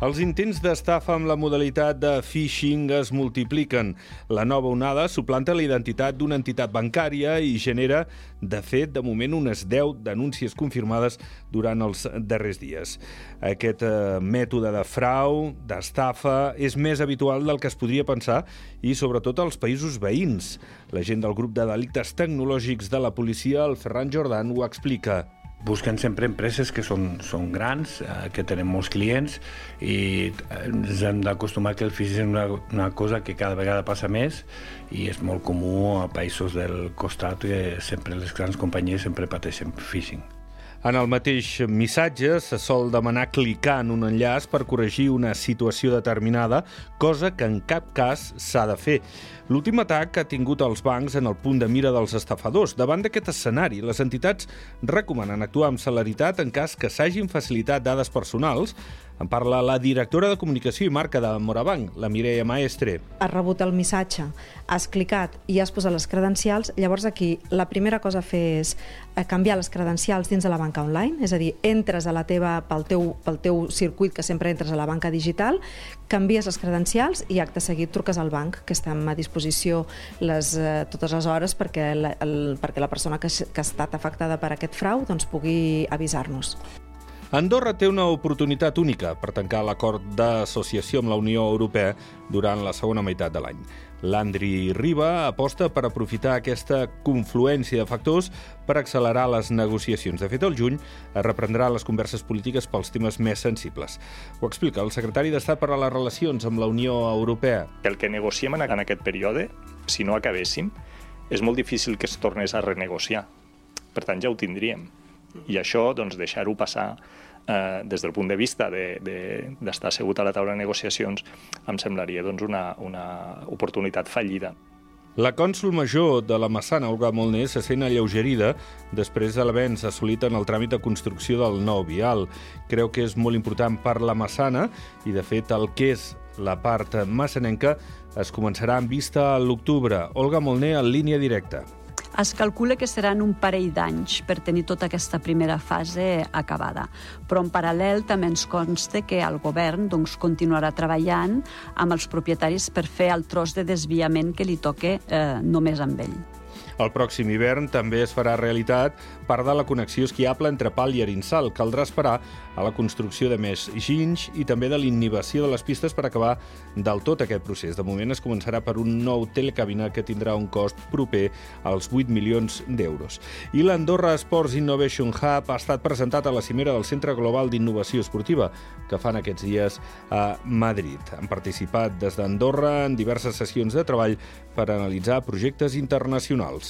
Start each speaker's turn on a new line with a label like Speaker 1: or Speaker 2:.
Speaker 1: Els intents d'estafa amb la modalitat de phishing es multipliquen. La nova onada suplanta la identitat d'una entitat bancària i genera, de fet, de moment unes 10 denúncies confirmades durant els darrers dies. Aquest eh, mètode de frau, d'estafa, és més habitual del que es podria pensar i sobretot als països veïns. L'agent del grup de delictes tecnològics de la policia, el Ferran Jordan, ho explica
Speaker 2: busquen sempre empreses que són, són grans, eh, que tenen molts clients i eh, ens hem d'acostumar que el phishing és una, una cosa que cada vegada passa més i és molt comú a països del costat que sempre les grans companyies sempre pateixen phishing.
Speaker 1: En el mateix missatge se sol demanar clicar en un enllaç per corregir una situació determinada, cosa que en cap cas s'ha de fer. L'últim atac ha tingut els bancs en el punt de mira dels estafadors. Davant d'aquest escenari, les entitats recomanen actuar amb celeritat en cas que s'hagin facilitat dades personals en parla la directora de Comunicació i Marca de Morabanc, la Mireia Maestre.
Speaker 3: Has rebut el missatge, has clicat i has posat les credencials, llavors aquí la primera cosa a fer és eh, canviar les credencials dins de la banca online, és a dir, entres a la teva, pel, teu, pel teu circuit que sempre entres a la banca digital, canvies les credencials i acte seguit truques al banc, que estem a disposició les, eh, totes les hores perquè la, el, perquè la persona que, que ha estat afectada per aquest frau doncs, pugui avisar-nos.
Speaker 1: Andorra té una oportunitat única per tancar l'acord d'associació amb la Unió Europea durant la segona meitat de l'any. L'Andri Riba aposta per aprofitar aquesta confluència de factors per accelerar les negociacions. De fet, el juny es reprendrà les converses polítiques pels temes més sensibles. Ho explica el secretari d'Estat per a les relacions amb la Unió Europea.
Speaker 4: El que negociem en aquest període, si no acabéssim, és molt difícil que es tornés a renegociar. Per tant, ja ho tindríem i això, doncs, deixar-ho passar eh, des del punt de vista d'estar de, de, assegut a la taula de negociacions em semblaria doncs, una, una oportunitat fallida.
Speaker 1: La cònsul major de la Massana, Olga Molner, se sent alleugerida després de l'avenç assolit en el tràmit de construcció del nou vial. Creu que és molt important per la Massana i, de fet, el que és la part massanenca es començarà en vista a l'octubre. Olga Molner en línia directa.
Speaker 5: Es calcula que seran un parell d'anys per tenir tota aquesta primera fase acabada. Però en paral·lel també ens consta que el govern doncs, continuarà treballant amb els propietaris per fer el tros de desviament que li toque eh, només amb ell.
Speaker 1: El pròxim hivern també es farà realitat part de la connexió esquiable entre Pal i Arinsal. Caldrà esperar a la construcció de més ginys i també de l'inhibició de les pistes per acabar del tot aquest procés. De moment es començarà per un nou telecabina que tindrà un cost proper als 8 milions d'euros. I l'Andorra Sports Innovation Hub ha estat presentat a la cimera del Centre Global d'Innovació Esportiva que fan aquests dies a Madrid. Han participat des d'Andorra en diverses sessions de treball per analitzar projectes internacionals.